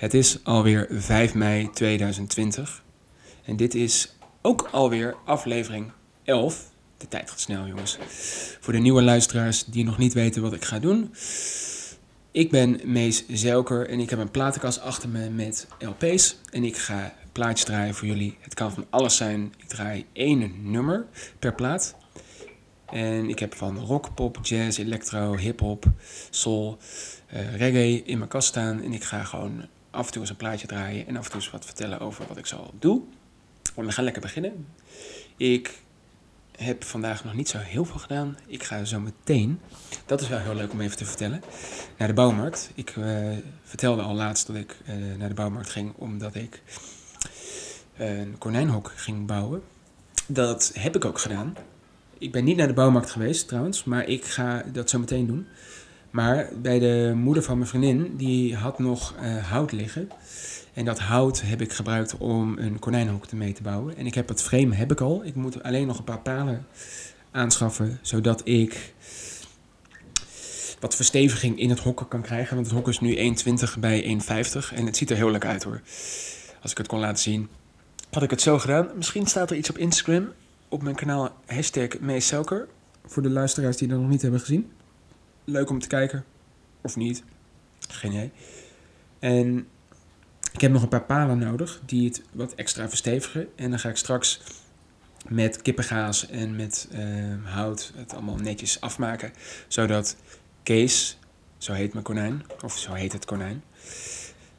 Het is alweer 5 mei 2020 en dit is ook alweer aflevering 11. De tijd gaat snel, jongens. Voor de nieuwe luisteraars die nog niet weten wat ik ga doen. Ik ben Mees Zelker en ik heb een platenkast achter me met LP's. En ik ga plaatjes draaien voor jullie. Het kan van alles zijn. Ik draai één nummer per plaat. En ik heb van rock, pop, jazz, electro, hip-hop, soul, uh, reggae in mijn kast staan. En ik ga gewoon af en toe eens een plaatje draaien en af en toe eens wat vertellen over wat ik zal. Maar we gaan lekker beginnen. Ik heb vandaag nog niet zo heel veel gedaan. Ik ga zo meteen, dat is wel heel leuk om even te vertellen, naar de bouwmarkt. Ik uh, vertelde al laatst dat ik uh, naar de bouwmarkt ging omdat ik een konijnhok ging bouwen. Dat heb ik ook gedaan. Ik ben niet naar de bouwmarkt geweest trouwens, maar ik ga dat zo meteen doen. Maar bij de moeder van mijn vriendin, die had nog uh, hout liggen. En dat hout heb ik gebruikt om een konijnenhok mee te bouwen. En ik heb het frame heb ik al. Ik moet alleen nog een paar palen aanschaffen, zodat ik wat versteviging in het hokken kan krijgen. Want het hok is nu 1,20 bij 1,50 en het ziet er heel leuk uit hoor. Als ik het kon laten zien, had ik het zo gedaan. Misschien staat er iets op Instagram, op mijn kanaal hashtag Meeselker. Voor de luisteraars die dat nog niet hebben gezien. Leuk om te kijken. Of niet. Geen idee. En ik heb nog een paar palen nodig die het wat extra verstevigen. En dan ga ik straks met kippengaas en met uh, hout het allemaal netjes afmaken. Zodat Kees, zo heet mijn konijn, of zo heet het konijn,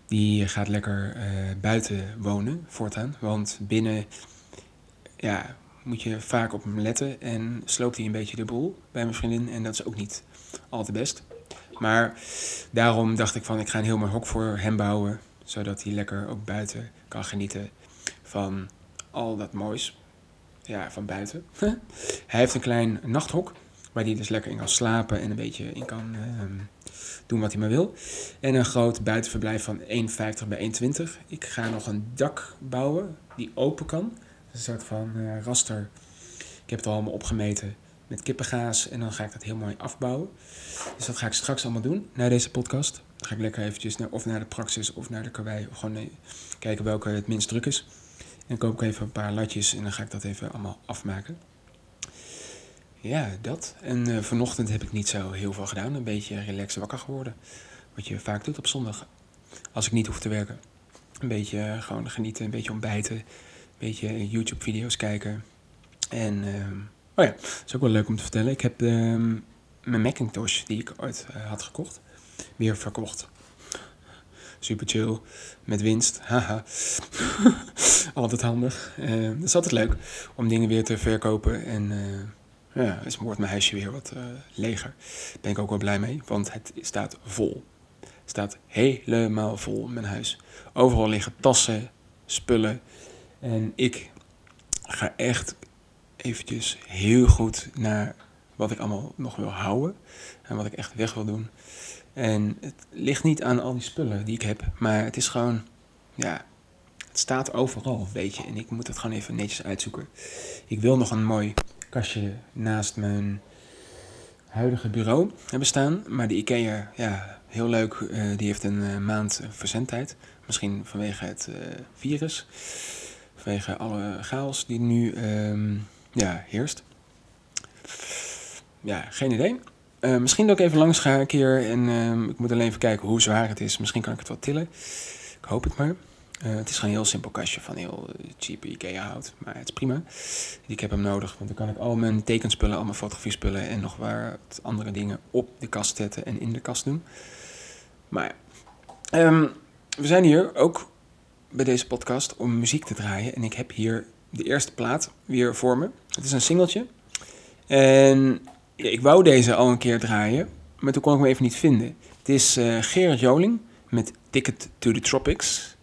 die gaat lekker uh, buiten wonen voortaan. Want binnen ja, moet je vaak op hem letten en sloopt hij een beetje de boel bij mijn vriendin. En dat is ook niet al te best. Maar daarom dacht ik van ik ga een heel mooi hok voor hem bouwen. Zodat hij lekker ook buiten kan genieten van al dat moois. Ja, van buiten. hij heeft een klein nachthok. Waar hij dus lekker in kan slapen en een beetje in kan uh, doen wat hij maar wil. En een groot buitenverblijf van 1,50 bij 1,20. Ik ga nog een dak bouwen die open kan. Een soort van uh, raster. Ik heb het al allemaal opgemeten met kippengaas. En dan ga ik dat heel mooi afbouwen. Dus dat ga ik straks allemaal doen na deze podcast. Dan ga ik lekker eventjes naar, of naar de praxis of naar de karwei. Of gewoon nee, kijken welke het minst druk is. En dan koop ik even een paar latjes en dan ga ik dat even allemaal afmaken. Ja, dat. En uh, vanochtend heb ik niet zo heel veel gedaan. Een beetje relaxed wakker geworden. Wat je vaak doet op zondag. Als ik niet hoef te werken. Een beetje gewoon genieten, een beetje ontbijten. Beetje YouTube-video's kijken. En, uh, oh ja, dat is ook wel leuk om te vertellen. Ik heb ehm, mijn Macintosh, die ik ooit eh, had gekocht, weer verkocht. Super chill, met winst, haha. altijd handig. Uh, het is altijd leuk om dingen weer te verkopen. En uh, ja, is wordt mijn huisje weer wat uh, leger. Daar ben ik ook wel blij mee, want het staat vol. Het staat helemaal vol, mijn huis. Overal liggen tassen, spullen. En ik ga echt eventjes heel goed naar wat ik allemaal nog wil houden. En wat ik echt weg wil doen. En het ligt niet aan al die spullen die ik heb. Maar het is gewoon, ja, het staat overal, weet je. En ik moet het gewoon even netjes uitzoeken. Ik wil nog een mooi kastje naast mijn huidige bureau hebben staan. Maar de IKEA, ja, heel leuk. Uh, die heeft een uh, maand verzendtijd. Misschien vanwege het uh, virus. Vanwege alle chaos die nu um, ja, heerst. Ja, geen idee. Uh, misschien dat ik even langs ga een keer en uh, ik moet alleen even kijken hoe zwaar het is. Misschien kan ik het wat tillen. Ik hoop het maar. Uh, het is gewoon een heel simpel kastje van heel cheap Ikea hout. Maar het is prima. Ik heb hem nodig, want dan kan ik al mijn tekenspullen, al mijn fotografiespullen en nog wat andere dingen op de kast zetten en in de kast doen. Maar. Um, we zijn hier ook bij deze podcast om muziek te draaien. En ik heb hier de eerste plaat weer voor me. Het is een singeltje. En ja, ik wou deze al een keer draaien, maar toen kon ik hem even niet vinden. Het is uh, Gerard Joling met Ticket to the Tropics.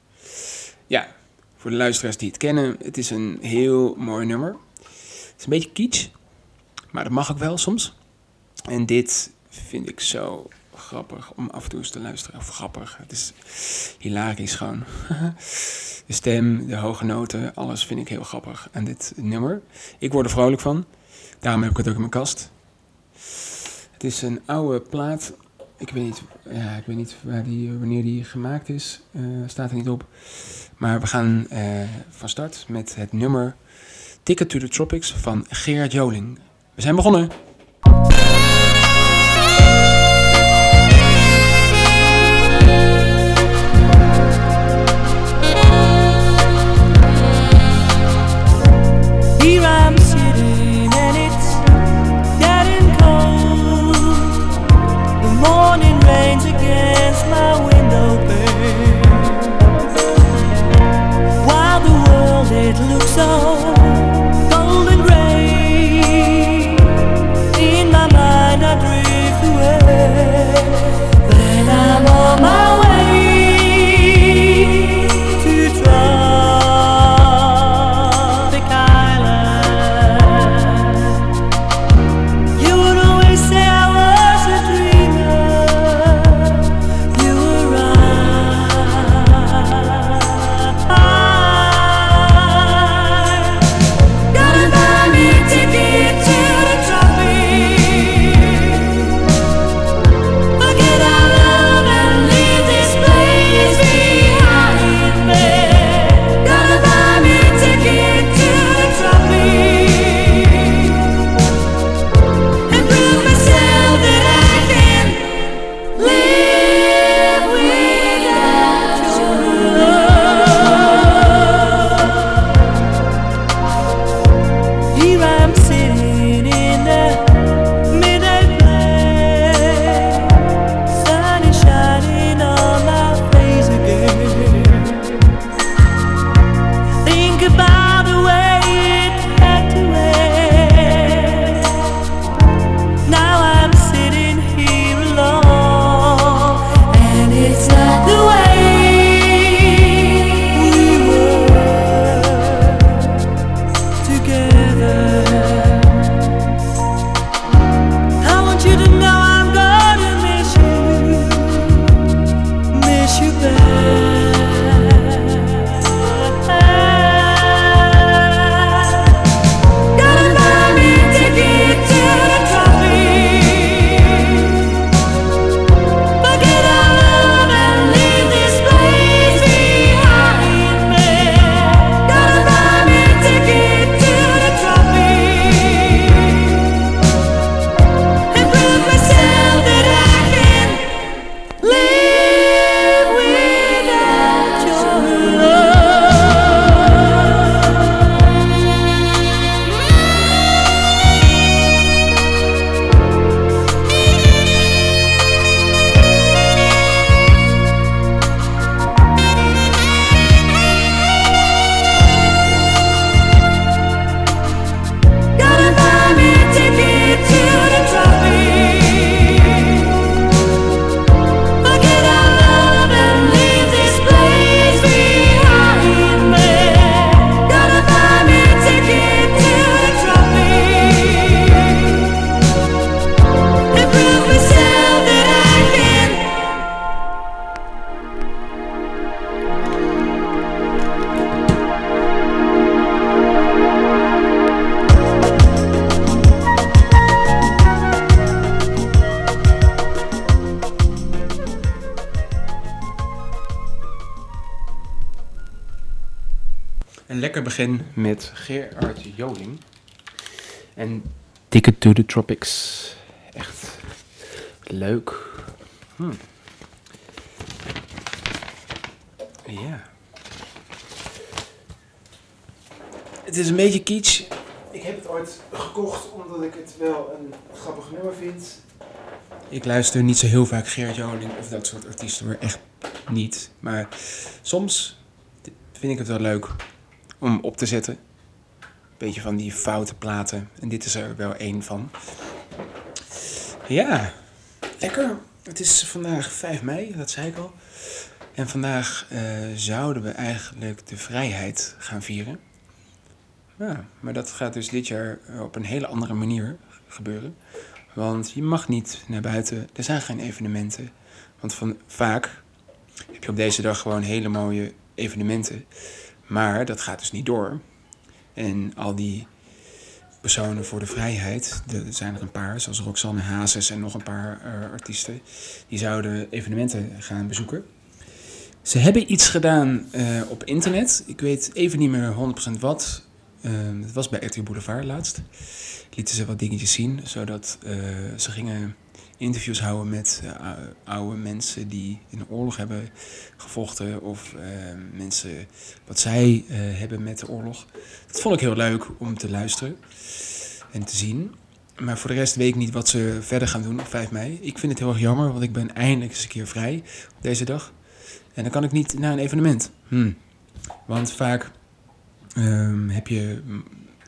Ja, voor de luisteraars die het kennen, het is een heel mooi nummer. Het is een beetje kitsch, maar dat mag ook wel soms. En dit vind ik zo grappig om af en toe eens te luisteren. Grappig, het is hilarisch gewoon. de stem, de hoge noten, alles vind ik heel grappig aan dit nummer. Ik word er vrolijk van. Daarom heb ik het ook in mijn kast. Het is een oude plaat Ik weet niet, ja, ik weet niet die, wanneer die gemaakt is. Uh, staat er niet op. Maar we gaan uh, van start met het nummer Ticket to the Tropics van Gerard Joling. We zijn begonnen. Begin met Gerard Joling. En Ticket to the Tropics. Echt leuk. Hmm. Ja. Het is een beetje kitsch. Ik heb het ooit gekocht omdat ik het wel een grappig nummer vind. Ik luister niet zo heel vaak Gerard Joling of dat soort artiesten, maar echt niet. Maar soms vind ik het wel leuk om op te zetten. Beetje van die foute platen. En dit is er wel één van. Ja, lekker. Het is vandaag 5 mei, dat zei ik al. En vandaag uh, zouden we eigenlijk de vrijheid gaan vieren. Ja, maar dat gaat dus dit jaar op een hele andere manier gebeuren. Want je mag niet naar buiten. Er zijn geen evenementen. Want van, vaak heb je op deze dag gewoon hele mooie evenementen. Maar dat gaat dus niet door. En al die personen voor de vrijheid, er zijn er een paar, zoals Roxanne Hazes en nog een paar uh, artiesten, die zouden evenementen gaan bezoeken. Ze hebben iets gedaan uh, op internet. Ik weet even niet meer 100% wat. Uh, het was bij RTL Boulevard laatst. Lieten ze wat dingetjes zien, zodat ze gingen interviews houden met uh, oude mensen die in de oorlog hebben gevochten. Of uh, mensen wat zij uh, hebben met de oorlog. Dat vond ik heel leuk om te luisteren en te zien. Maar voor de rest weet ik niet wat ze verder gaan doen op 5 mei. Ik vind het heel erg jammer, want ik ben eindelijk eens een keer vrij op deze dag. En dan kan ik niet naar een evenement. Hm. Want vaak um, heb je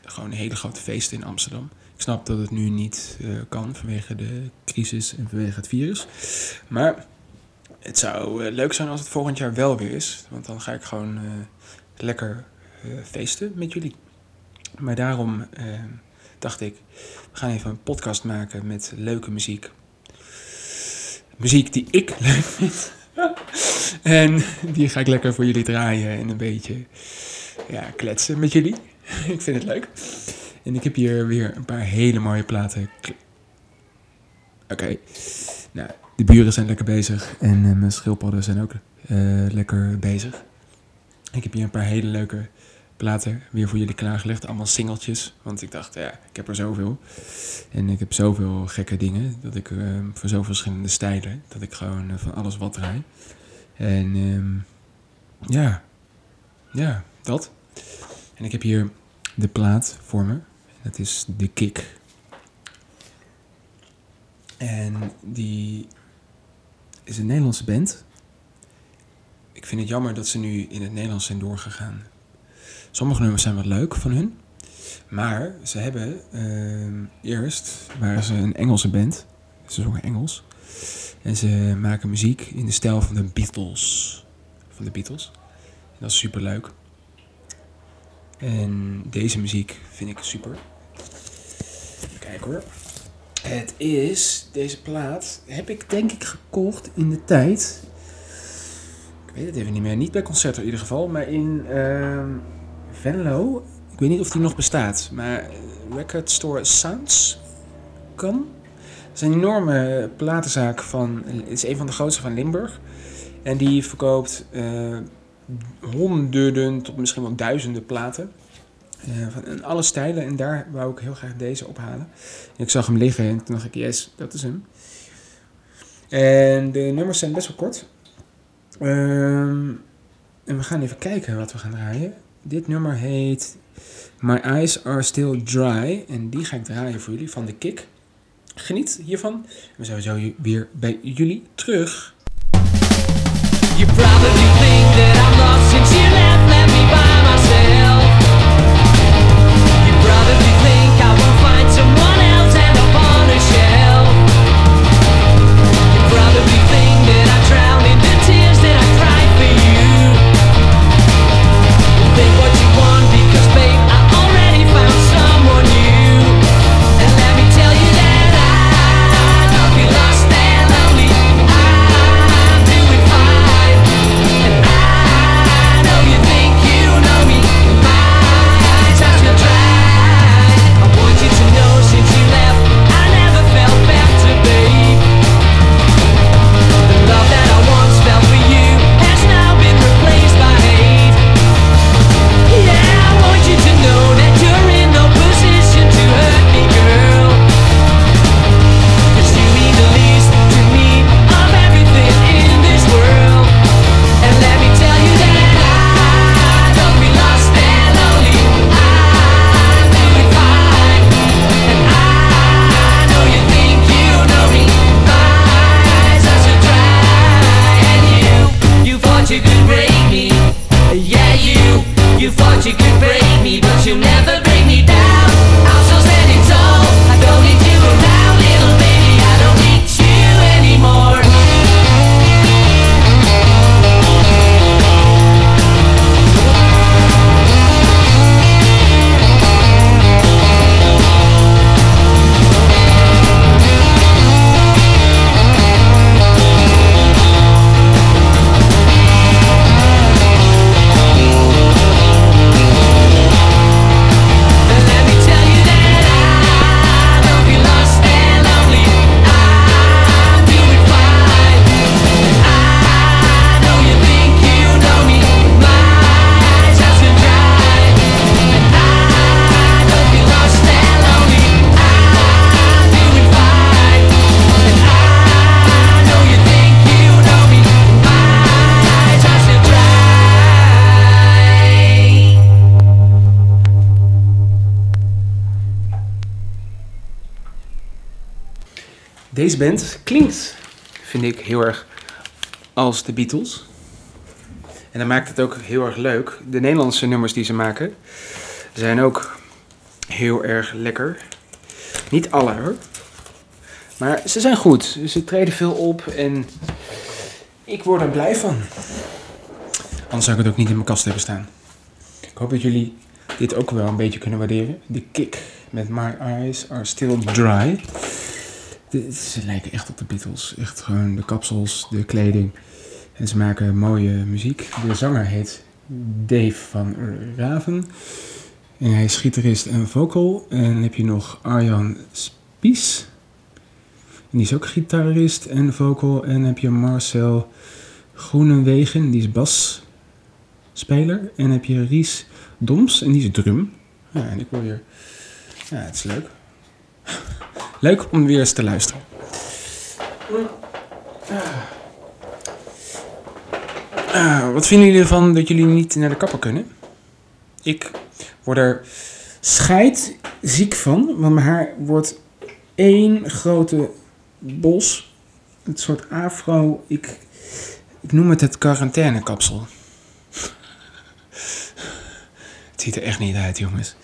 gewoon hele grote feesten in Amsterdam. Ik snap dat het nu niet uh, kan vanwege de crisis en vanwege het virus. Maar het zou uh, leuk zijn als het volgend jaar wel weer is. Want dan ga ik gewoon uh, lekker feesten met jullie. Maar daarom dacht ik, we gaan even een podcast maken met leuke muziek. Muziek die ik leuk vind. en die ga ik lekker voor jullie draaien en een beetje ja, kletsen met jullie. ik vind het leuk. En ik heb hier weer een paar hele mooie platen. Oké. Okay. Nou, de buren zijn lekker bezig. En uh, mijn schildpadden zijn ook uh, lekker bezig. Ik heb hier een paar hele leuke platen weer voor jullie klaargelegd. Allemaal singeltjes. Want ik dacht, ja, ik heb er zoveel. En ik heb zoveel gekke dingen. Dat ik uh, voor zoveel verschillende stijlen. Dat ik gewoon van alles wat draai. En um, ja. Ja, dat. En ik heb hier de plaat voor me. Dat is de Kick. En die is een Nederlandse band. Ik vind het jammer dat ze nu in het Nederlands zijn doorgegaan. Sommige nummers zijn wat leuk van hun. Maar ze hebben uh, eerst waren ze een Engelse band. Ze zongen Engels. En ze maken muziek in de stijl van de Beatles. Van de Beatles. Dat is super leuk. En deze muziek vind ik super. Kijk hoor. Het is, deze plaat heb ik denk ik gekocht in de tijd. Ik weet het even niet meer. Niet bij concerten in ieder geval, maar in uh, Venlo. Ik weet niet of die nog bestaat, maar Record Store Sounds kan. Het is een enorme platenzaak van, is een van de grootste van Limburg. En die verkoopt uh, honderden tot misschien wel duizenden platen. Uh, van alle stijlen. En daar wou ik heel graag deze ophalen. En ik zag hem liggen en toen dacht ik, yes, dat is hem. En de nummers zijn best wel kort. Um, en we gaan even kijken wat we gaan draaien. Dit nummer heet My Eyes Are Still Dry. En die ga ik draaien voor jullie van de Kick. Geniet hiervan. We zijn zo weer bij jullie terug. You probably think that I'm lost klinkt, vind ik, heel erg als de Beatles. En dat maakt het ook heel erg leuk. De Nederlandse nummers die ze maken zijn ook heel erg lekker. Niet alle hoor. Maar ze zijn goed. Ze treden veel op en ik word er blij van. Anders zou ik het ook niet in mijn kast hebben staan. Ik hoop dat jullie dit ook wel een beetje kunnen waarderen. De kick met My Eyes Are Still Dry. Ze lijken echt op de Beatles. Echt gewoon de kapsels, de kleding. En ze maken mooie muziek. De zanger heet Dave van Raven. En hij is gitarist en vocal. En dan heb je nog Arjan Spies. En die is ook gitarist en vocal. En dan heb je Marcel Groenewegen, die is basspeler. En dan heb je Ries Doms, en die is drum. Ja, en ik wil weer... Ja, het is leuk. Leuk om weer eens te luisteren. Uh, wat vinden jullie ervan dat jullie niet naar de kapper kunnen? Ik word er ziek van, want mijn haar wordt één grote bos. Een soort afro. Ik, ik noem het het quarantainekapsel. het ziet er echt niet uit, jongens.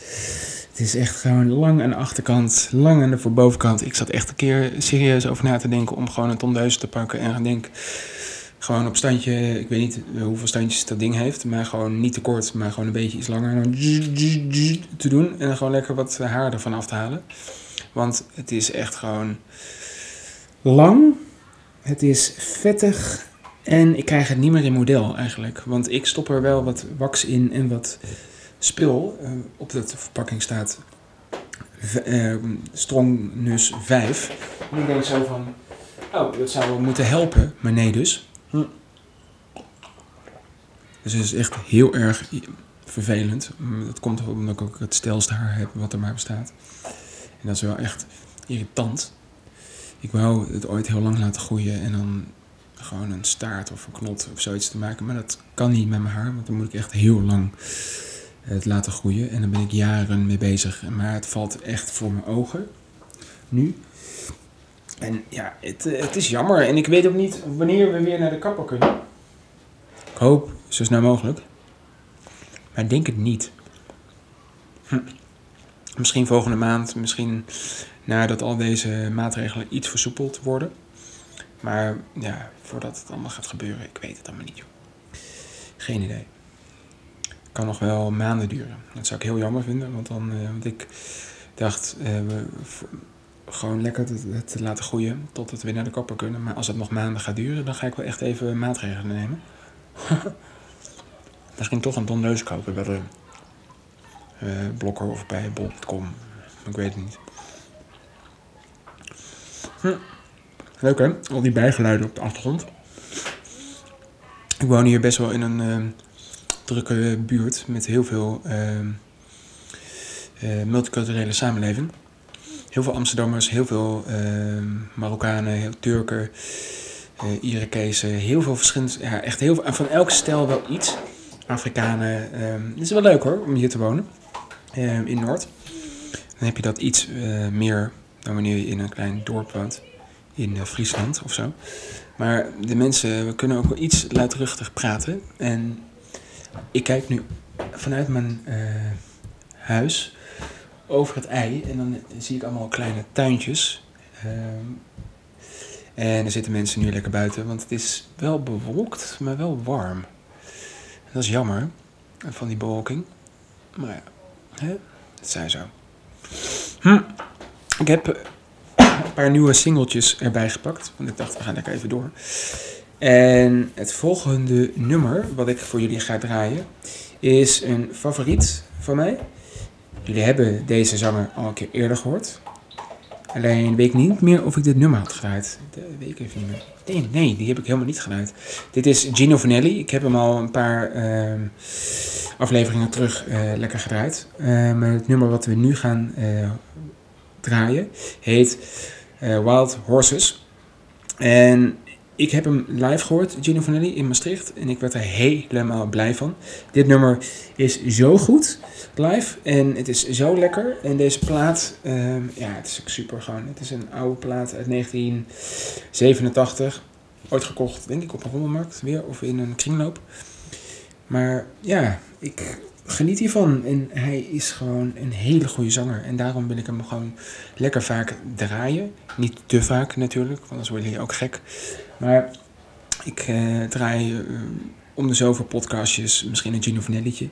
Het is echt gewoon lang aan de achterkant, lang aan de voorbovenkant. Ik zat echt een keer serieus over na te denken om gewoon een tondeus te pakken en gaan gewoon op standje, ik weet niet hoeveel standjes dat ding heeft, maar gewoon niet te kort, maar gewoon een beetje iets langer te doen en dan gewoon lekker wat haar ervan af te halen. Want het is echt gewoon lang, het is vettig en ik krijg het niet meer in model eigenlijk. Want ik stop er wel wat wax in en wat spul. Uh, op de verpakking staat uh, Strongnus 5. En ik denk zo van, oh, dat zou wel moeten helpen, maar nee dus. Hm. Dus het is echt heel erg vervelend. Dat komt omdat ik ook het stelste haar heb wat er maar bestaat. En dat is wel echt irritant. Ik wou het ooit heel lang laten groeien en dan gewoon een staart of een knot of zoiets te maken. Maar dat kan niet met mijn haar, want dan moet ik echt heel lang het laten groeien. En dan ben ik jaren mee bezig. Maar het valt echt voor mijn ogen nu. En ja, het, eh, het is jammer. En ik weet ook niet wanneer we weer naar de kapper kunnen. Ik hoop zo snel mogelijk. Maar ik denk het niet. Hm. Misschien volgende maand, misschien nadat al deze maatregelen iets versoepeld worden. Maar ja, voordat het allemaal gaat gebeuren, ik weet het allemaal niet. Geen idee. Kan nog wel maanden duren. Dat zou ik heel jammer vinden, want dan, uh, want ik dacht, uh, we, gewoon lekker het, te laten groeien tot het weer naar de kopper kunnen. Maar als het nog maanden gaat duren, dan ga ik wel echt even maatregelen nemen. Misschien toch een tondeus kopen bij de uh, Blokker of bij bol.com. Ik weet het niet. Hm. Leuk hè? Al die bijgeluiden op de achtergrond. Ik woon hier best wel in een drukke buurt met heel veel uh, multiculturele samenleving heel veel Amsterdammers, heel veel uh, Marokkanen, heel Turken, uh, Irakezen, heel veel verschillende, ja, echt heel van elke stijl wel iets. Afrikanen, um, het is wel leuk hoor, om hier te wonen, in Noord. Dan heb je dat iets uh, meer dan wanneer je in een klein dorp woont, in Friesland of zo. Maar de mensen, we kunnen ook wel iets luidruchtig praten. En ik kijk nu vanuit mijn huis over het ei. En dan zie ik allemaal kleine tuintjes. Ehm, en er zitten mensen nu lekker buiten, want het is wel bewolkt, maar wel warm. Dat is jammer, van die bewolking. Maar ja, hè? het zijn zo. Hm. Ik heb een paar nieuwe singeltjes erbij gepakt, want ik dacht, we gaan lekker even door. En het volgende nummer wat ik voor jullie ga draaien is een favoriet van mij. Jullie hebben deze zanger al een keer eerder gehoord. Alleen weet ik niet meer of ik dit nummer had gedraaid. Dat weet ik even niet meer. Nee, nee, die heb ik helemaal niet gedraaid. Dit is Gino Vanelli. Ik heb hem al een paar uh, afleveringen terug uh, lekker gedraaid. Maar het nummer wat we nu gaan eh, draaien heet Wild Horses. En ik heb hem live gehoord, Gino Vanelli, in Maastricht. En ik werd er helemaal blij van. Dit nummer is zo goed live. En het is zo lekker. En deze plaat, ehm, ja, het is ook super gewoon. Het is een oude plaat uit 1987. Ooit gekocht, denk ik, op een rommelmarkt weer. Of in een kringloop. Maar ja, ik geniet hiervan. En hij is gewoon een hele goede zanger. En daarom wil ik hem gewoon lekker vaak draaien. Niet te vaak natuurlijk, want anders word je ook gek. Maar ik eh, draai eh, om de zoveel podcastjes, misschien een Gino Ginovinelletje.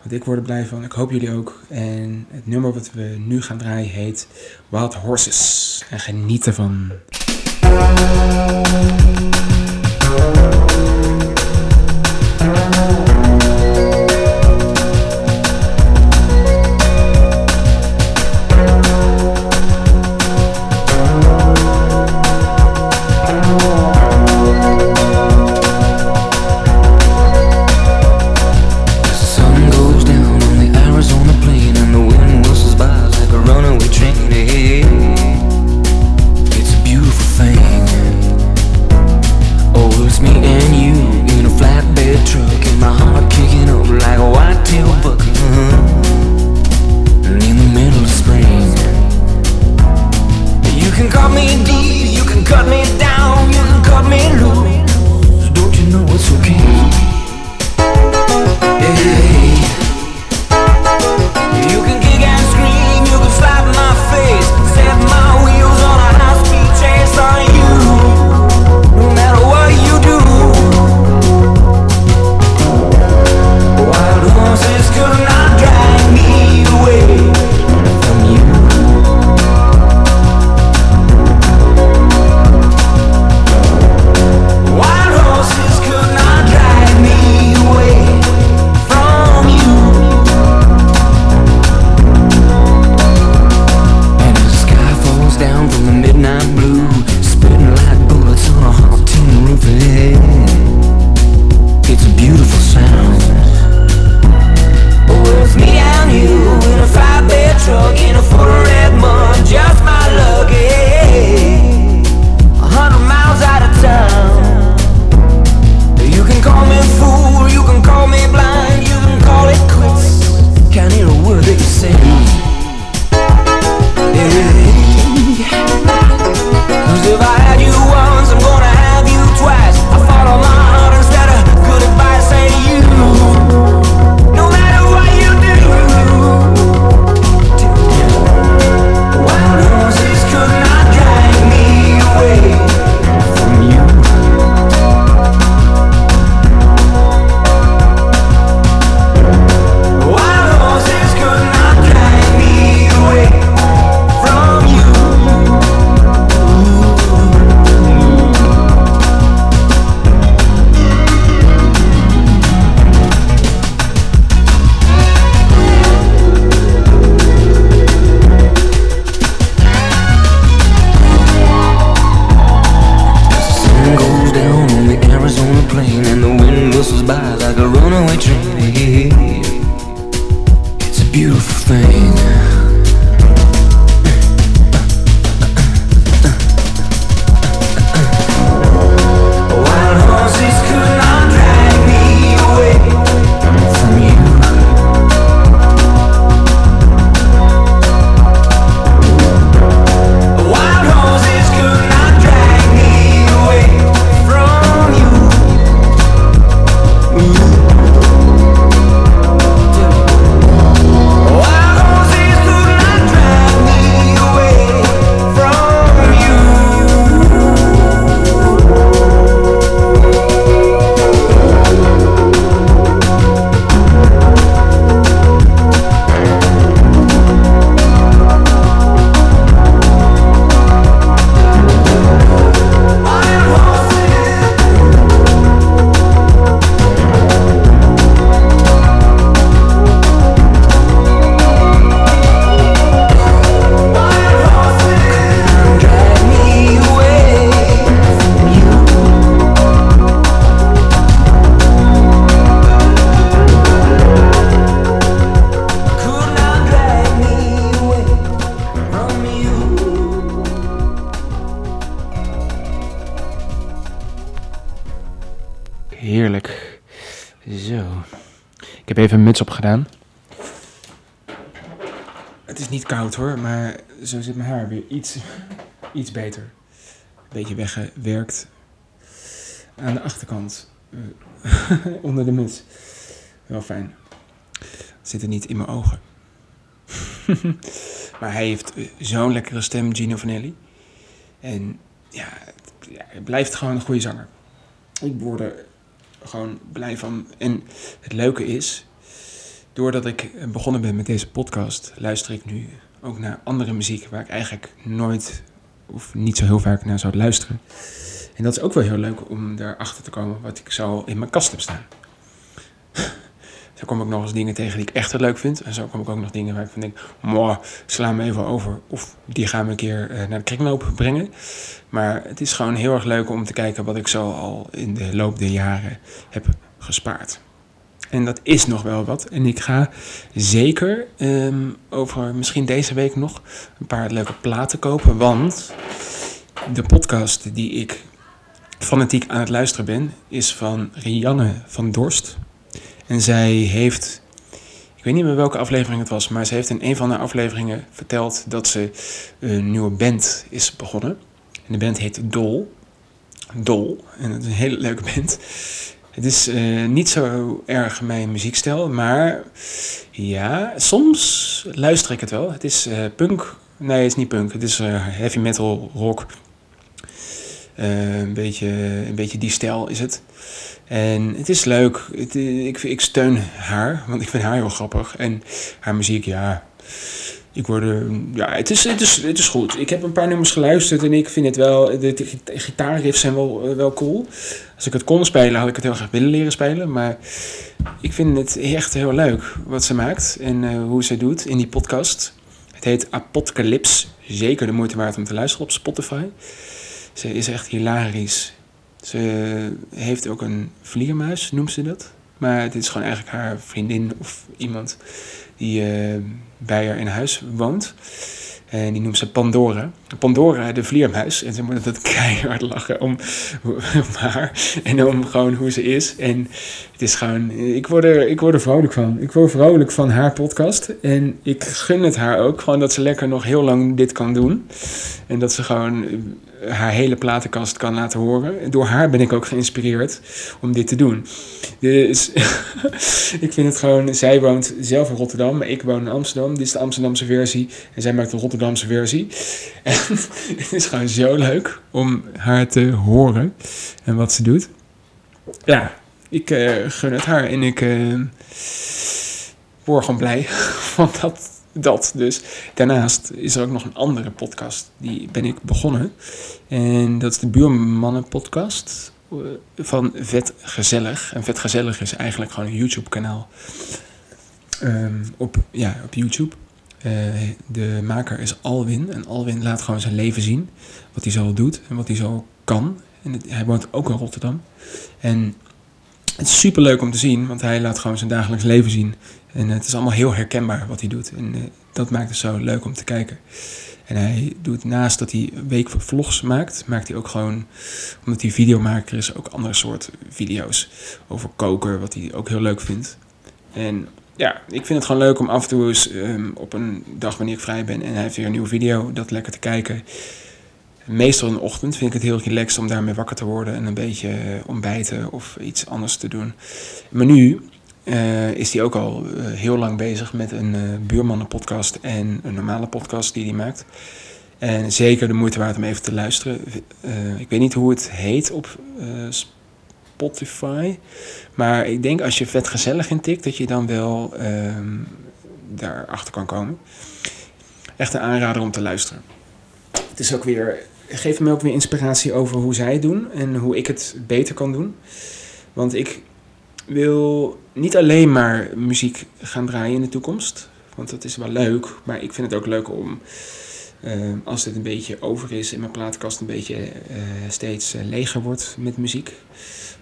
Want ik word er blij van. Ik hoop jullie ook. En het nummer wat we nu gaan draaien heet Wild Horses. En geniet ervan. Zo. Ik heb even een muts opgedaan. Het is niet koud hoor, maar zo zit mijn haar weer iets, iets beter. Een beetje weggewerkt. Aan de achterkant. eh, onder de muts. Wel fijn. Zit er niet in mijn ogen. maar hij heeft eh, zo'n lekkere stem, Gino Vanelli. En ja, hij blijft gewoon een goede zanger. Ik word er gewoon blij van. En het leuke is, doordat ik begonnen ben met deze podcast, luister ik nu ook naar andere muziek waar ik eigenlijk nooit of niet zo heel vaak naar zou luisteren. En dat is ook wel heel leuk om daarachter te komen wat ik zo in mijn kast heb staan. Zo kom ik nog eens dingen tegen die ik echt heel leuk vind. En zo kom ik ook nog dingen waar ik van denk, moh, sla me even over. Of die gaan we een keer eh, naar de kringloop brengen. Maar het is gewoon heel erg leuk om te kijken wat ik zo al in de loop der jaren heb gespaard. En dat is nog wel wat. En ik ga zeker ehm, over misschien deze week nog een paar leuke platen kopen. Want de podcast die ik fanatiek aan het luisteren ben, is van Rianne van Dorst. En zij heeft, ik weet niet meer welke aflevering het was, maar ze heeft in een van haar afleveringen verteld dat ze een nieuwe band is begonnen. En de band heet Dol. Dol. En dat is een hele leuke band. Het is eh, niet zo erg mijn muziekstijl, maar ja, soms luister ik het wel. Het is eh, punk. Nee, het is niet punk. Het is eh, heavy metal, rock. Een, beetje, een beetje die stijl is het. En het is leuk. Eh, ik, ik steun haar, want ik vind haar heel grappig. En haar muziek, ja. Ik word er, ja, het is, het, is, het is goed. Ik heb een paar nummers geluisterd en ik vind het wel. De, de gitaarriffs zijn wel, eh, wel cool. Als ik het kon spelen, had ik het heel graag willen leren spelen. Maar ik vind het echt heel leuk wat ze maakt en eh, hoe ze doet in die podcast. Het heet Apocalypse. Zeker de moeite waard om te luisteren op Spotify. Ze is echt hilarisch. Ze heeft ook een vliegermuis, noemt ze dat. Maar het is gewoon eigenlijk haar vriendin of iemand die eh, bij haar in huis woont. En die noemt ze Pandora. Pandora, de vleermuis. En ze moet het keihard lachen om, om haar. En om gewoon hoe ze is. En is gewoon... Ik word, er, ik word er vrolijk van. Ik word vrolijk van haar podcast. En ik gun het haar ook. Gewoon dat ze lekker nog heel lang dit kan doen. En dat ze gewoon haar hele platenkast kan laten horen. Door haar ben ik ook geïnspireerd om dit te doen. Dus ik vind het gewoon... Zij woont zelf in Rotterdam, maar ik woon in Amsterdam. Dit is de Amsterdamse versie. En zij maakt de Rotterdamse versie. En het is gewoon zo leuk om haar te horen en wat ze doet. Ja, ik uh, gun het haar en ik uh, word gewoon blij van dat, dat. Dus daarnaast is er ook nog een andere podcast, die ben ik begonnen. En dat is de Buurmannen podcast van Vet Gezellig. En Vet Gezellig is eigenlijk gewoon een YouTube kanaal um, op, ja, op YouTube. De maker is Alwin. En Alwin laat gewoon zijn leven zien. Wat hij zo doet en wat hij zo kan. En hij woont ook in Rotterdam. En het is super leuk om te zien, want hij laat gewoon zijn dagelijks leven zien. En het is allemaal heel herkenbaar wat hij doet. En uh, dat maakt het zo leuk om te kijken. En hij doet naast dat hij week vlogs maakt, maakt hij ook gewoon, omdat hij videomaker is, ook andere soort video's over koken, wat hij ook heel leuk vindt. En ja, ik vind het gewoon leuk om af en toe eens um, op een dag wanneer ik vrij ben en hij heeft weer een nieuwe video, dat lekker te kijken. Meestal in de ochtend vind ik het heel relaxed om daarmee wakker te worden en een beetje ontbijten of iets anders te doen. Maar nu uh, is hij ook al uh, heel lang bezig met een uh, buurmannenpodcast en een normale podcast die hij maakt. En zeker de moeite waard om even te luisteren. ik weet niet hoe het heet op Spotify. Maar ik denk als je vet gezellig intikt, dat je dan wel um, daarachter kan komen. Echt een aanrader om te luisteren. Het is ook weer, geeft me ook weer inspiratie over hoe zij het doen en hoe ik het beter kan doen. Want ik wil niet alleen maar muziek gaan draaien in de toekomst. Want dat is wel leuk, maar ik vind het ook leuk om, uh, als dit een beetje over is en mijn plaatkast een beetje uh, steeds uh, leger wordt met muziek.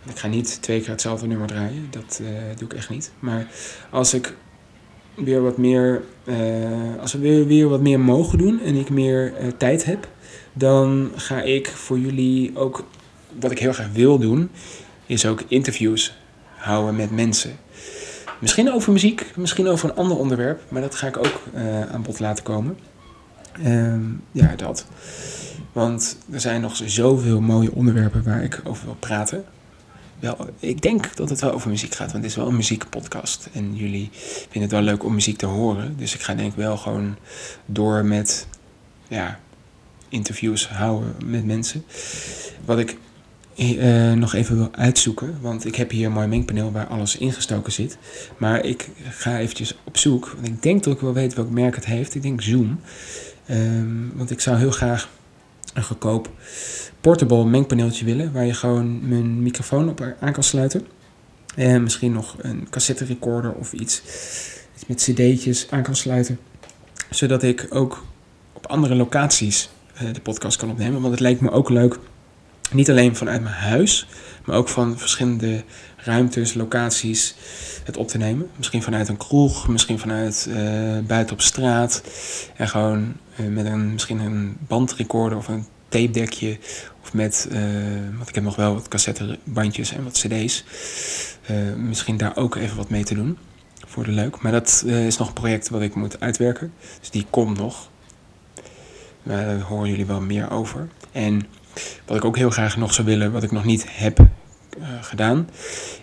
Ik ga niet twee keer hetzelfde nummer draaien, dat doe ik echt niet. Maar als ik weer wat meer, als we weer, weer wat meer mogen doen en ik meer tijd heb, dan ga ik voor jullie ook, wat ik heel graag wil doen, is ook interviews houden met mensen. Misschien over muziek, misschien over een ander onderwerp, maar dat ga ik ook eh, aan bod laten komen. Ehm, ja, dat. Want er zijn nog zoveel mooie onderwerpen waar ik over wil praten. Wel, ik denk dat het wel over muziek gaat, want het is wel een muziekpodcast. En jullie vinden het wel leuk om muziek te horen. Dus ik ga denk ik wel gewoon door met ja, interviews houden met mensen. Wat ik eh, nog even wil uitzoeken, want ik heb hier een mooi mengpaneel waar alles ingestoken zit. Maar ik ga eventjes op zoek, want ik denk dat ik wel weet welk merk het heeft. Ik denk Zoom. Ehm, want ik zou heel graag een goedkoop portable mengpaneeltje willen, waar je gewoon mijn microfoon op aan kan sluiten. En misschien nog een cassette recorder of iets, iets met cd'tjes aan kan sluiten. Zodat ik ook op andere locaties de podcast kan opnemen. Want het lijkt me ook leuk, niet alleen vanuit mijn huis, maar ook van verschillende ruimtes, locaties het op te nemen. Misschien vanuit een kroeg, misschien vanuit uh, buiten op straat. En gewoon uh, met een, misschien een bandrecorder of een tape dekje. Of met, want ik heb nog wel wat cassettebandjes en wat cd's. misschien daar ook even wat mee te doen. Voor de leuk. Maar dat is nog een project wat ik moet uitwerken. Dus die komt nog. Daar horen jullie wel meer over. En wat ik ook heel graag nog zou willen, wat ik nog niet heb uh, gedaan,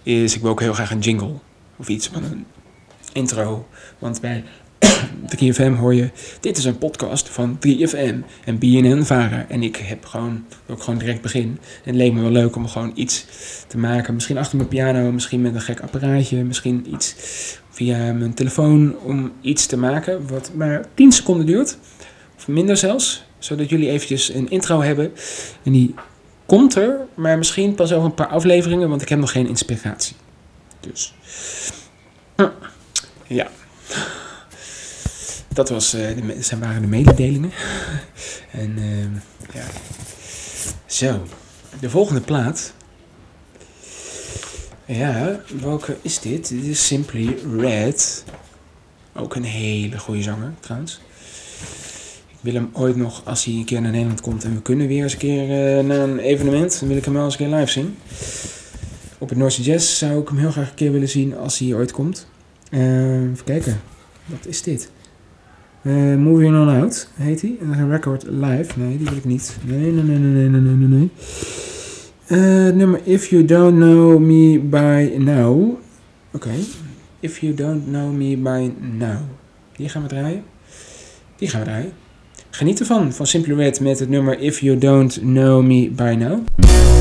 is ik wil ook heel graag een jingle of iets van een intro. Want bij 3FM hoor je, dit is een podcast van 3FM en BNN Vara. En ik heb gewoon, ook gewoon direct begin. En het leek me wel leuk om gewoon iets te maken. Misschien achter mijn piano, misschien met een gek apparaatje, misschien iets via mijn telefoon om iets te maken wat maar 10 seconden duurt. Minder zelfs, zodat jullie eventjes een intro hebben. En die komt er, maar misschien pas over een paar afleveringen, want ik heb nog geen inspiratie. Dus, ja. Dat was, uh, de, zijn, waren de mededelingen. en uh, ja. Zo, de volgende plaat. Ja, welke is dit? Dit is Simply Red. Ook een hele goede zanger trouwens. Wil hem ooit nog, als hij een keer naar Nederland komt en we kunnen weer eens een keer uh, naar een evenement, dan wil ik hem wel eens een keer live zien. Op het Noordse Jazz zou ik hem heel graag een keer willen zien als hij ooit komt. Uh, even kijken, wat is dit? Uh, Moving On Out heet hij. En een record live. Nee, die wil ik niet. Nee, nee, nee, nee, nee, nee, nee. Uh, nummer If You Don't Know Me By Now. Oké. If You Don't Know Me By Now. Die gaan we draaien. Die gaan we draaien. Geniet ervan, van Simply Red met het nummer If You Don't Know Me By Now.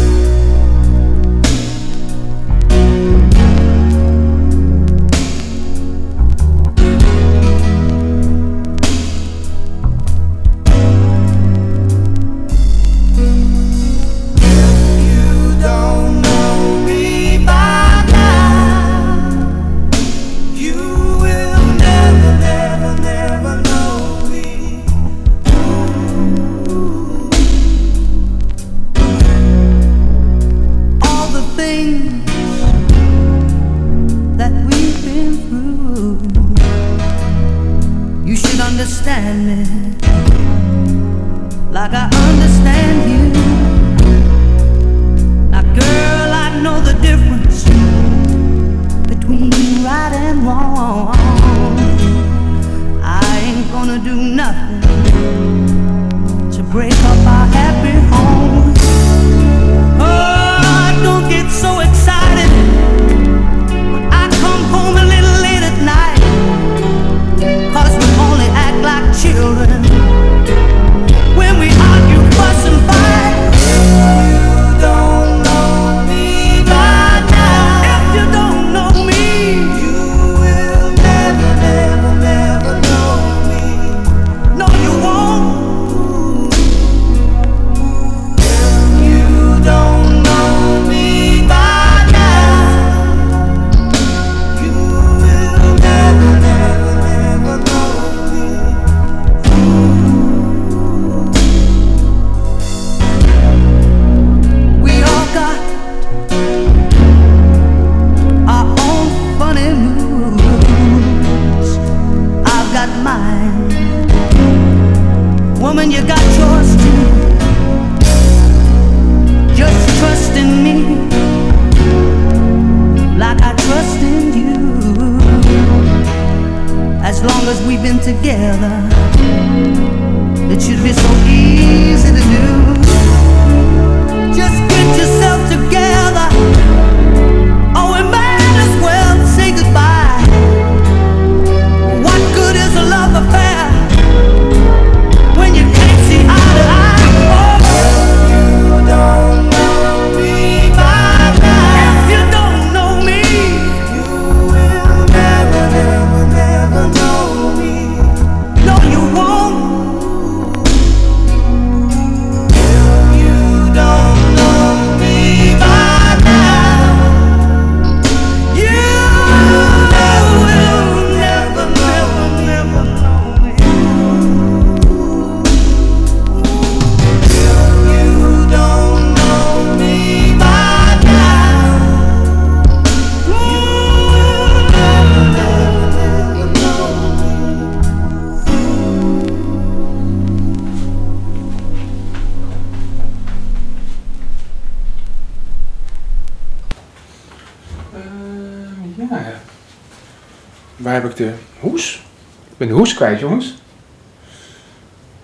Heb ik de hoes? Ik ben de hoes kwijt, jongens.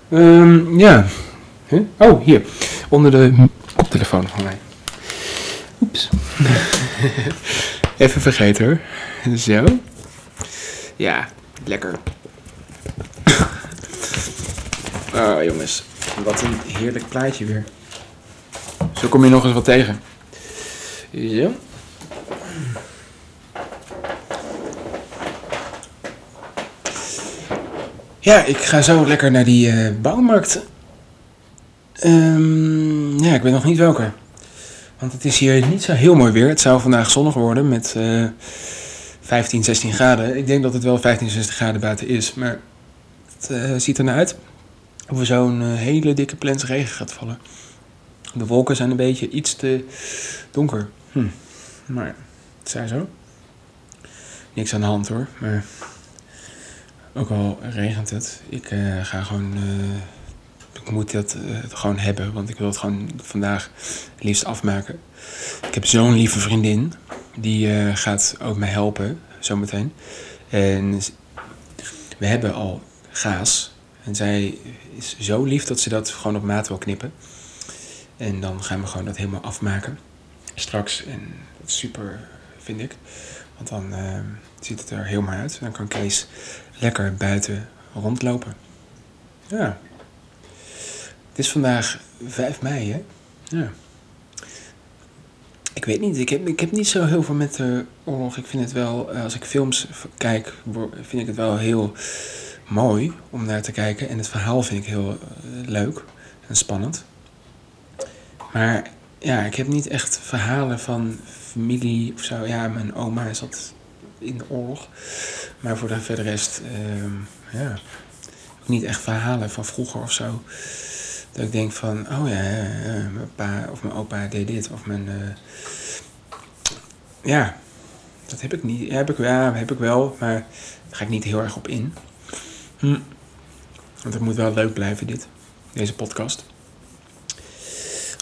Ehm, ja. Huh? Oh, hier. Onder de koptelefoon van mij. Oeps. Even vergeten hoor. Zo. Ja, lekker. Oh, jongens. Wat een heerlijk plaatje weer. Zo kom je nog eens wat tegen. Zo. Ja, ik ga zo lekker naar die eh, bouwmarkt. Ehm, ja, ik weet nog niet welke. Want het is hier niet zo heel mooi weer. Het zou vandaag zonnig worden met eh 15, 16 graden. Ik denk dat het wel 15, 16 graden buiten is. Maar het eh, ziet er naar uit of er zo'n eh, hele dikke plens regen gaat vallen. De wolken zijn een beetje iets te donker. Hm. Maar ja, het zij zo. Niks aan de hand hoor. Maar ook al regent het, ik eh, ga gewoon. eh, ik moet dat eh, gewoon hebben, want ik wil het gewoon vandaag liefst afmaken. Ik heb zo'n lieve vriendin, die gaat ook mij helpen zometeen. En we hebben al gaas. En zij is zo lief dat ze dat gewoon op maat wil knippen. En dan gaan we gewoon dat helemaal afmaken. Straks. En dat is super, vind ik. Want dan eh, ziet het er heel mooi uit. Dan kan Kees lekker buiten rondlopen. Ja. Het is vandaag 5 mei, hè? Ja. Ik weet niet, ik heb, ik heb niet zo heel veel met de oorlog. Ik vind het wel, eh, als ik films kijk, vind ik het wel heel mooi om naar te kijken. En het verhaal vind ik heel eh, leuk en spannend. Maar ja, ik heb niet echt verhalen van familie of zo. Ja, mijn oma zat in de oorlog. Maar voor de verder rest, ehm, ja, ook niet echt verhalen van vroeger of zo. Dat ik denk van, oh ja, ja, ja, mijn pa of mijn opa deed dit. Of mijn, eh, ja, dat heb ik niet. Heb ik, ja, heb ik wel, maar daar ga ik niet heel erg op in. Hm. Want het moet wel leuk blijven, dit. Deze podcast.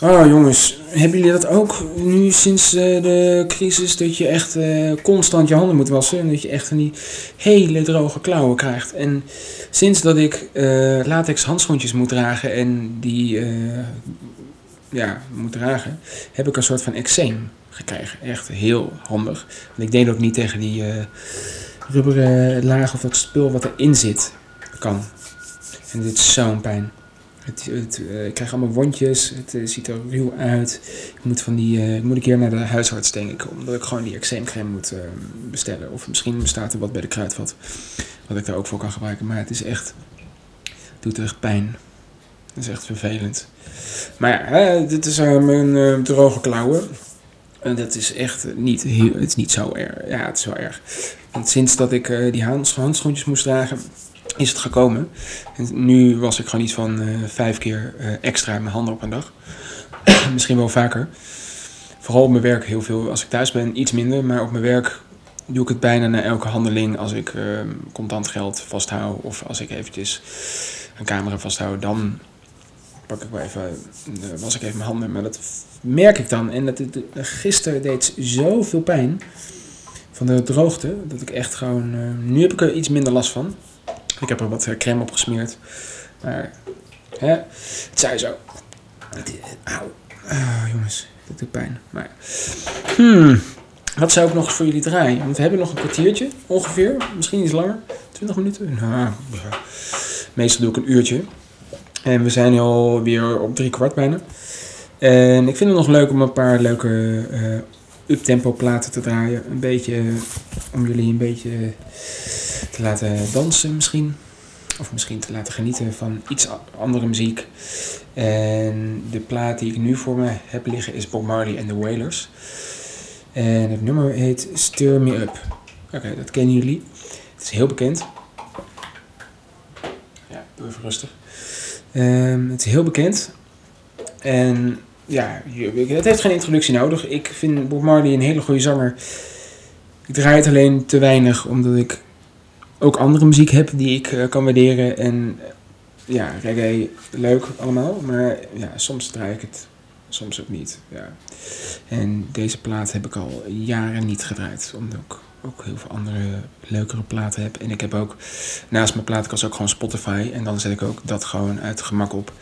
Oh jongens, hebben jullie dat ook nu sinds eh, de crisis? Dat je echt eh, constant je handen moet wassen. En dat je echt van die hele droge klauwen krijgt. En sinds dat ik eh, latex handschoentjes moet dragen en die ja, moet dragen, heb ik een soort van eczeem gekregen. Echt heel handig. Want ik deed ook niet tegen die rubberen laag of dat spul wat erin zit kan. En dit is zo'n pijn. Eh, ik krijg allemaal wondjes, het eh, ziet er ruw uit. Ik moet, van die, eh, ik moet een keer naar de huisarts, denk ik, omdat ik gewoon die eczeemcreme moet bestellen. Of misschien bestaat er wat bij de kruidvat, wat ik daar ook voor kan gebruiken. Maar het is echt, het doet echt pijn. Het is echt vervelend. Maar ja, dit is mijn droge klauwen. En dat is echt niet, het is niet zo erg. Ja, het is wel erg. Want sinds dat ik die hands- handschoentjes moest dragen, is het gekomen. En nu was ik gewoon iets van eh, vijf keer eh, extra mijn handen op een dag. Misschien wel vaker. Vooral op mijn werk heel veel. Als ik thuis ben, iets minder. Maar op mijn werk doe ik het bijna na elke handeling. Als ik eh, contant geld vasthoud of als ik eventjes een camera vasthoud, dan pak ik wel even, eh, was ik even mijn handen. Maar dat merk ik dan. En dat, het- gisteren deed zoveel pijn van de droogte, dat ik echt gewoon, nu heb ik er iets minder last van. Ik heb er wat eh, crème op gesmeerd. Maar, hè, het zij zo. Auw. Ah, jongens, dat doet pijn. Maar, hmm, wat zou ik nog voor jullie draaien? Want we hebben nog een kwartiertje, ongeveer. Misschien iets langer. 20 minuten? Nou, meestal doe ik een uurtje. En we zijn alweer op drie kwart bijna. En ik vind het nog leuk om een paar leuke eh uptempo platen te draaien. Een beetje eh, om jullie een beetje te laten dansen misschien. Of misschien te laten genieten van iets andere muziek. En de plaat die ik nu voor me heb liggen is Bob Marley en The Wailers. En het nummer heet Stir Me Up. Oké, dat kennen jullie. Het is heel bekend. Ja, doe even rustig. Ehm, het is heel bekend. En ja, het heeft geen introductie nodig. Ik vind Bob Marley een hele goede zanger. Ik draai het alleen te weinig omdat ik ook andere muziek heb die ik eh, kan waarderen. En eh, ja, reggae, leuk allemaal. Maar ja, soms draai ik het, soms ook niet. Ja. En deze plaat heb ik al jaren niet gedraaid. Omdat ik ook heel veel andere leukere platen heb. En ik heb ook naast mijn plaatkast ook gewoon Spotify. En dan zet ik ook dat gewoon uit gemak op.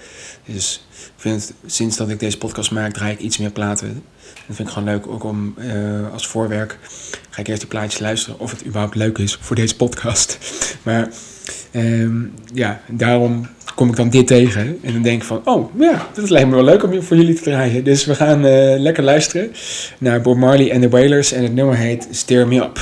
Dus ik vind sinds dat ik deze podcast maak, draai ik iets meer platen. Dat vind ik gewoon leuk, ook om eh, als voorwerk ga ik eerst die plaatjes luisteren of het überhaupt leuk is voor deze podcast. Maar ehm, ja, daarom kom ik dan dit tegen en dan denk ik van, oh ja, dat lijkt me wel leuk om voor jullie te draaien. Dus we gaan eh, lekker luisteren naar Bob Marley en The Wailers en het nummer heet Stir Me Up.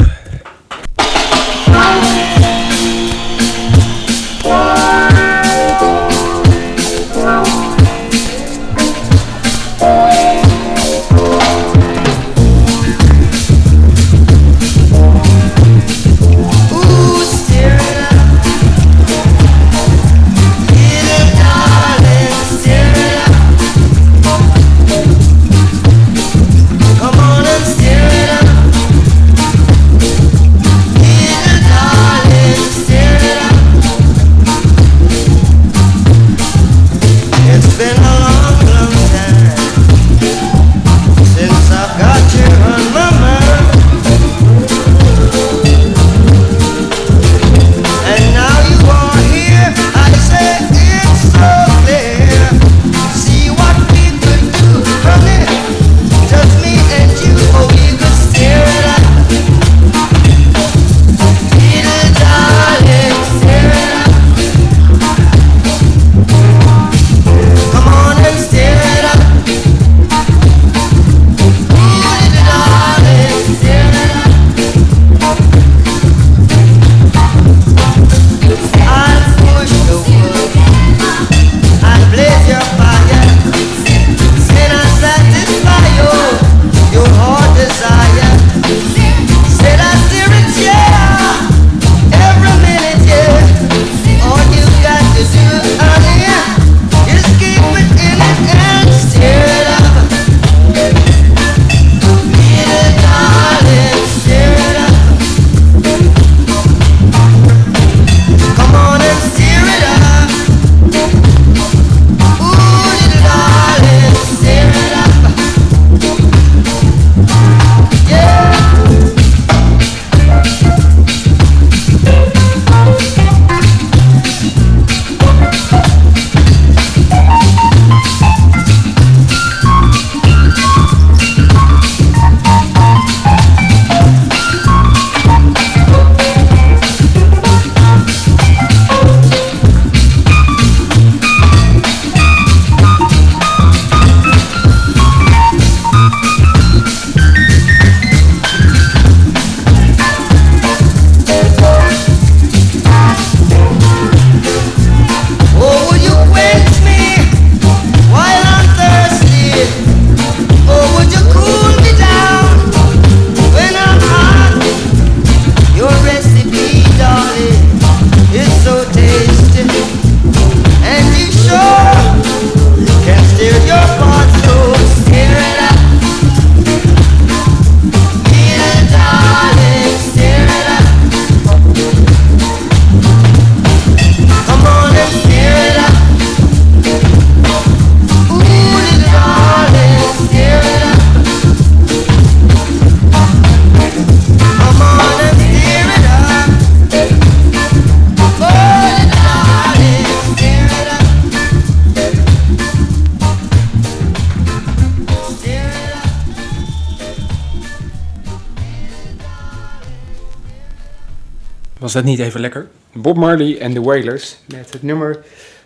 Dat niet even lekker? Bob Marley en The Wailers met het nummer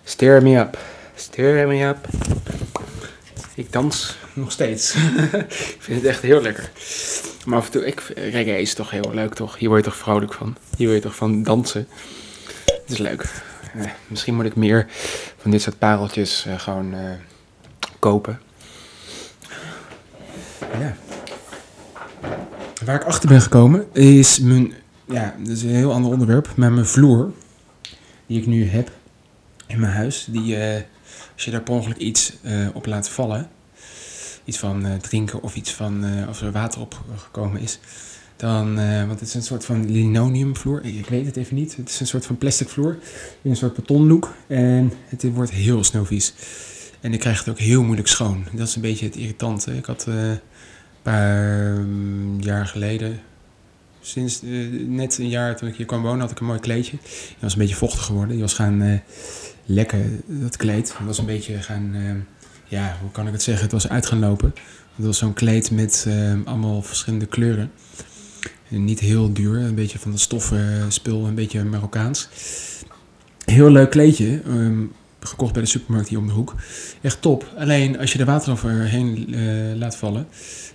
Stir Me Up. Stir Me Up. Ik dans nog steeds. ik vind het echt heel lekker. Maar af en toe, ik, reggae is toch heel leuk toch? Hier word je toch vrolijk van? Hier word je toch van dansen? Het is leuk. Eh, misschien moet ik meer van dit soort pareltjes eh, gewoon eh, kopen. Ja. Waar ik achter ben gekomen is mijn, ja, dat is een heel ander onderwerp, maar mijn vloer die ik nu heb in mijn huis, die, eh, als je daar per ongeluk iets eh, op laat vallen, iets van eh, drinken of iets van, als er water op gekomen is, dan, want het is een soort van linoleumvloer, ik, ik weet het even niet, het is een soort van plastic vloer, in een soort betonlook en het wordt heel snel vies. En ik krijg het ook heel moeilijk schoon. Dat is een beetje het irritante. Ik had een paar mm, jaar geleden, sinds eh, net een jaar toen ik hier kwam wonen, had ik een mooi kleedje. Die was een beetje vochtig geworden. Die was gaan eh, lekken, dat kleed. Het was een beetje gaan, eh, ja, hoe kan ik het zeggen? Het was uit gaan lopen. Het was zo'n kleed met allemaal verschillende kleuren. En niet heel duur, een beetje van dat stoffen spul, een beetje Marokkaans. Heel leuk kleedje, ehm, gekocht bij de supermarkt hier om de hoek. Echt top. Alleen als je er water overheen laat vallen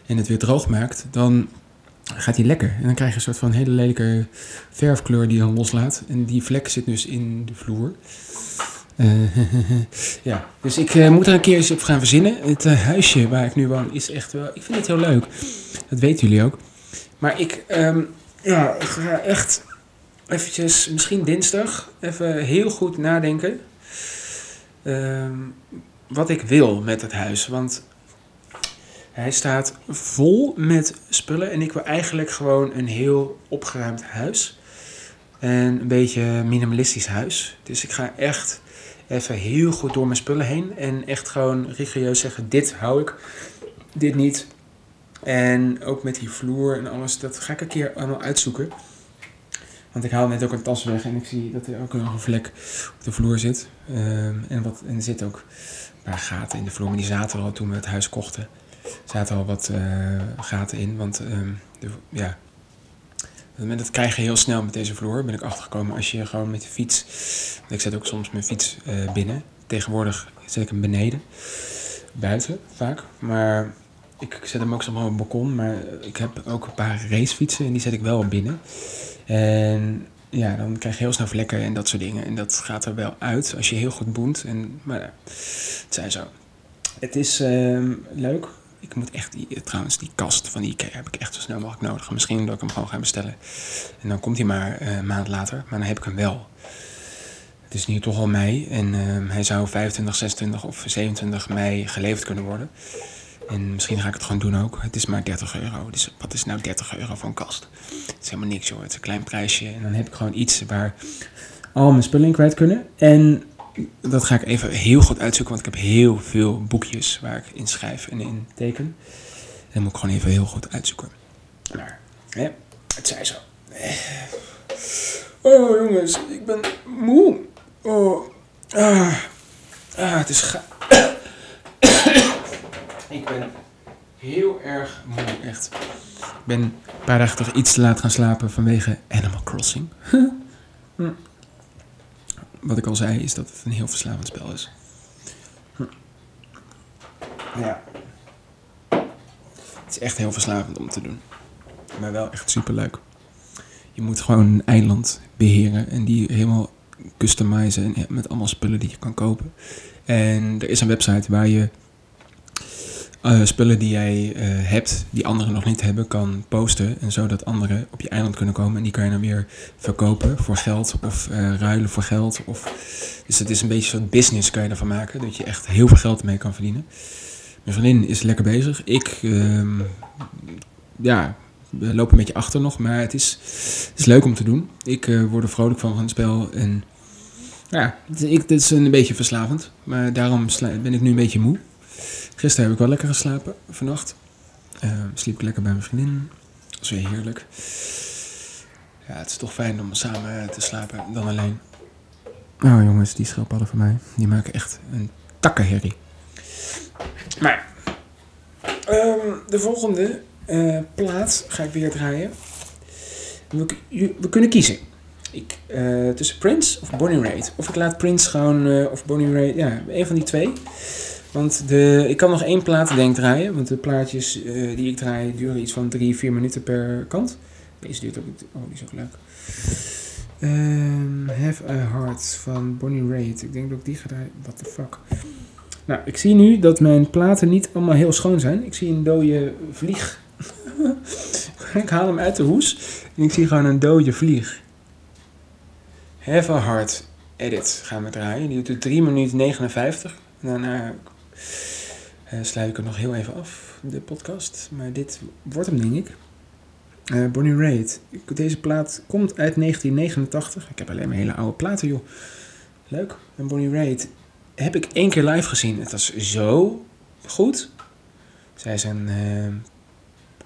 en het weer droog maakt, dan gaat hij lekker. En dan krijg je een soort van hele lelijke verfkleur die dan loslaat. En die vlek zit dus in de vloer. Eh, ja, dus ik eh, moet er een keer eens op gaan verzinnen. Het eh, huisje waar ik nu woon is echt wel... Ik vind het heel leuk. Dat weten jullie ook. Maar ik, ehm, ja, ga echt eventjes, misschien dinsdag, even heel goed nadenken. ehm, wat ik wil met het huis. Want hij staat vol met spullen. En ik wil eigenlijk gewoon een heel opgeruimd huis. En een beetje minimalistisch huis. Dus ik ga echt even heel goed door mijn spullen heen. En echt gewoon rigoureus zeggen, dit hou ik, dit niet. En ook met die vloer en alles, dat ga ik een keer allemaal uitzoeken. Want ik haal net ook een tas weg en ik zie dat er ook nog een vlek op de vloer zit. Ehm, en, wat, en er zitten ook een paar gaten in de vloer, maar die zaten al toen we het huis kochten. Zaten al wat eh, gaten in, want ehm, de, ja, dat krijg je heel snel met deze vloer, ben ik achtergekomen. Als je gewoon met de fiets, ik zet ook soms mijn fiets eh, binnen. Tegenwoordig zet ik hem beneden, buiten vaak. Maar ik zet hem ook soms op mijn balkon. Maar ik heb ook een paar racefietsen en die zet ik wel binnen. En ja, dan krijg je heel snel vlekken en dat soort dingen. En dat gaat er wel uit als je heel goed boent. En, maar ja, het zijn zo. Het is ehm, leuk. Ik moet echt die, trouwens, die kast van IKEA heb ik echt zo snel mogelijk nodig. Misschien dat ik hem gewoon ga bestellen. En dan komt hij maar eh, een maand later. Maar dan heb ik hem wel. Het is nu toch al mei. En ehm, hij zou 25, 26 of 27 mei geleverd kunnen worden. En misschien ga ik het gewoon doen ook. Het is maar 30 euro. Dus wat is nou 30 euro voor een kast? Het is helemaal niks joh. Het is een klein prijsje. En dan heb ik gewoon iets waar al mijn spullen in kwijt kunnen. En dat ga ik even heel goed uitzoeken. Want ik heb heel veel boekjes waar ik in schrijf en in teken. En dat moet ik gewoon even heel goed uitzoeken. Maar, hè, het zij zo. Oh jongens, ik ben moe. Oh, ah, ah het is ga... ik ben heel erg moe, echt. Ik ben een paar dagen toch iets te laat gaan slapen vanwege Animal Crossing. Hm. Wat ik al zei, is dat het een heel verslavend spel is. Hm. Ja. Het is echt heel verslavend om te doen. Maar wel echt superleuk. Je moet gewoon een eiland beheren en die helemaal customizen en met allemaal spullen die je kan kopen. En er is een website waar je eh, spullen die jij eh, hebt, die anderen nog niet hebben, kan posten. En zodat anderen op je eiland kunnen komen. En die kan je dan weer verkopen voor geld of eh, ruilen voor geld. Of... Dus het is een beetje zo'n business kan je ervan maken. Dat je echt heel veel geld mee kan verdienen. Mijn vriendin is lekker bezig. Ik, ehm, ja, lopen een beetje achter nog. Maar het is, het is leuk om te doen. Ik word er vrolijk van van het spel. En ja, ik, het is een beetje verslavend. Maar daarom ben ik nu een beetje moe. Gisteren heb ik wel lekker geslapen, vannacht. Eh, sliep ik lekker bij mijn vriendin. Dat was weer heerlijk. Ja, het is toch fijn om samen te slapen dan alleen. Nou jongens, die schildpadden van mij, die maken echt een takkenherrie. Maar, ehm, de volgende eh, plaat ga ik weer draaien. We, we kunnen kiezen. ik, eh, tussen Prince of Bonnie Raitt. Of ik laat Prince gewoon, eh, of Bonnie Raitt, ja, een van die twee. Want de, ik kan nog één plaat denk draaien, want de plaatjes eh, die ik draai duren iets van drie, vier minuten per kant. Deze duurt ook, oh die is ook leuk. Ehm, Have a Heart van Bonnie Raitt. Ik denk dat ik die ga draaien. What the fuck. Nou, ik zie nu dat mijn platen niet allemaal heel schoon zijn. Ik zie een dode vlieg. ik haal hem uit de hoes en ik zie gewoon een dode vlieg. Have a Heart Edit gaan we draaien. Die duurt 3 minuten 59. En daarna eh, sluit ik er nog heel even af, de podcast. Maar dit wordt hem, denk ik. Eh, Bonnie Raitt. Deze plaat komt uit 1989. Ik heb alleen maar hele oude platen, joh. Leuk. En Bonnie Raitt heb ik één keer live gezien. Het was zo goed. Zij is een eh,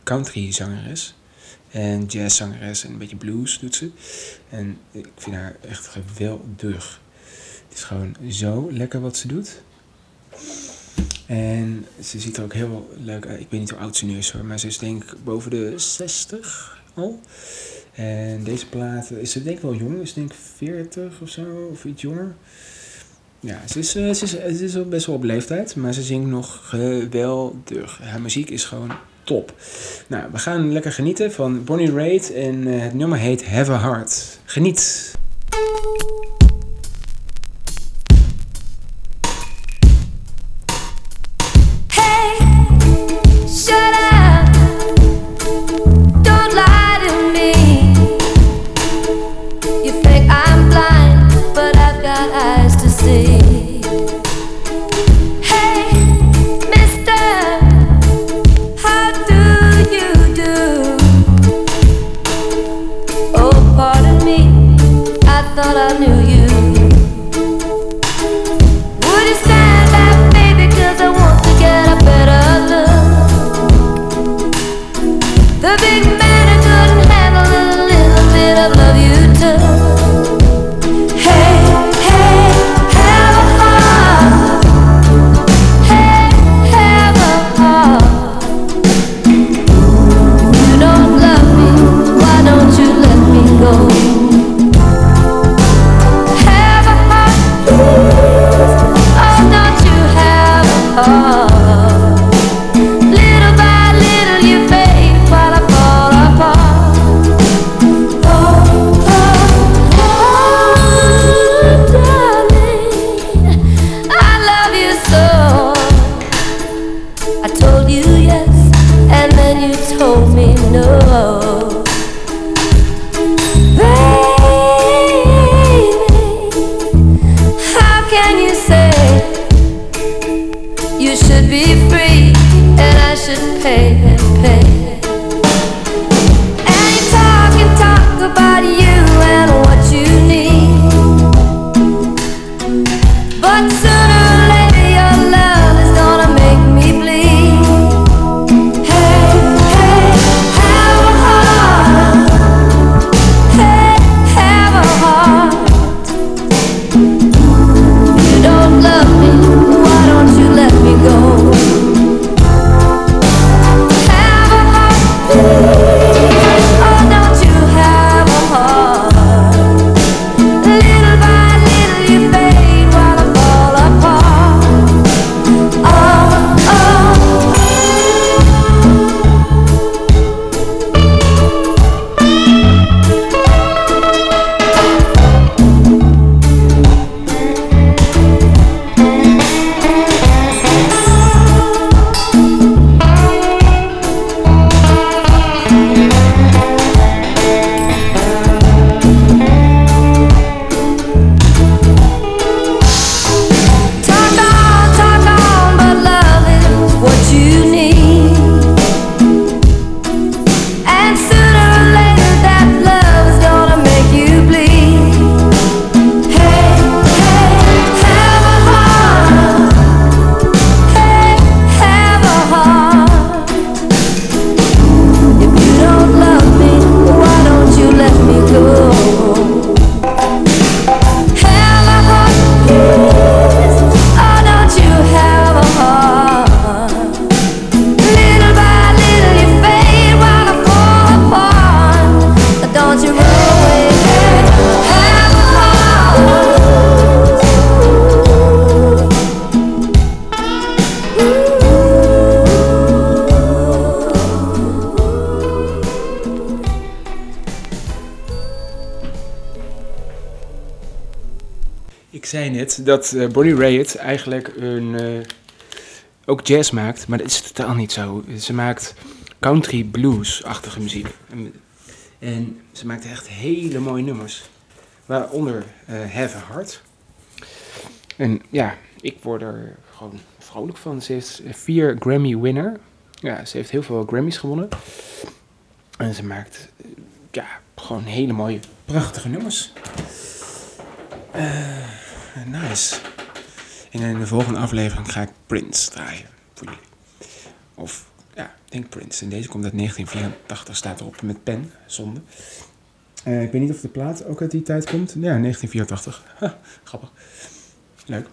country zangeres. En jazzzangeres en een beetje blues doet ze. En ik vind haar echt geweldig. Het is gewoon zo lekker wat ze doet. En ze ziet er ook heel leuk uit. Ik weet niet hoe oud ze nu is hoor, maar ze is denk ik boven de 60 al. En deze plaat is ze denk ik wel jong, is denk ik 40 of zo, of iets jonger. Ja, ze is, eh, ze is, ze is best wel op leeftijd, maar ze zingt nog geweldig. Haar muziek is gewoon top. Nou, we gaan lekker genieten van Bonnie Raitt en eh, het nummer heet Have a Heart. Geniet! Dat eh, Bonnie Raitt eigenlijk een, eh, ook jazz maakt, maar dat is totaal niet zo. Ze maakt country blues-achtige muziek. En, en ze maakt echt hele mooie nummers. Waaronder eh Have a Heart. En ja, ik word er gewoon vrolijk van. Ze is vier Grammy-winner. Ja, ze heeft heel veel Grammys gewonnen. En ze maakt ja, gewoon hele mooie, prachtige nummers. Eh, nice. En in de volgende aflevering ga ik Prince draaien voor jullie. Of, ja, ik denk Prince. En deze komt uit 1984, staat erop met pen, zonde. Eh, ik weet niet of de plaat ook uit die tijd komt. Ja, 1984. Ha, grappig. Leuk.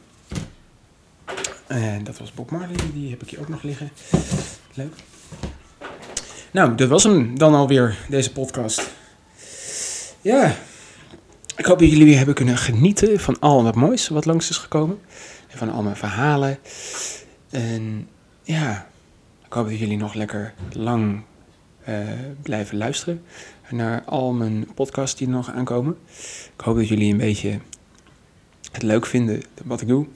En dat was Bob Marley, die heb ik hier ook nog liggen. Leuk. Nou, dat was hem dan alweer, deze podcast. Ja, ik hoop dat jullie weer hebben kunnen genieten van al wat moois wat langs is gekomen. En van al mijn verhalen. En ja, ik hoop dat jullie nog lekker lang eh, blijven luisteren naar al mijn podcasts die er nog aankomen. Ik hoop dat jullie een beetje het leuk vinden wat ik doe.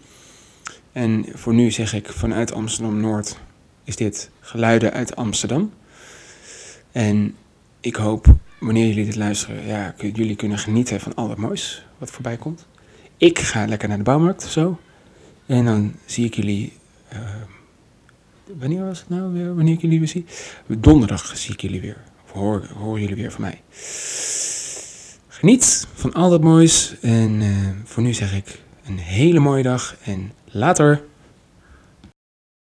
En voor nu zeg ik vanuit Amsterdam-Noord is dit Geluiden uit Amsterdam. En ik hoop, wanneer jullie dit luisteren, ja, jullie kunnen genieten van al het moois wat voorbij komt. Ik ga lekker naar de bouwmarkt, zo. En dan zie ik jullie... eh, wanneer was het nou weer? Wanneer ik jullie weer zie? Donderdag zie ik jullie weer. Of hoor, horen jullie weer van mij. Geniet van al dat moois. En eh, voor nu zeg ik een hele mooie dag en later.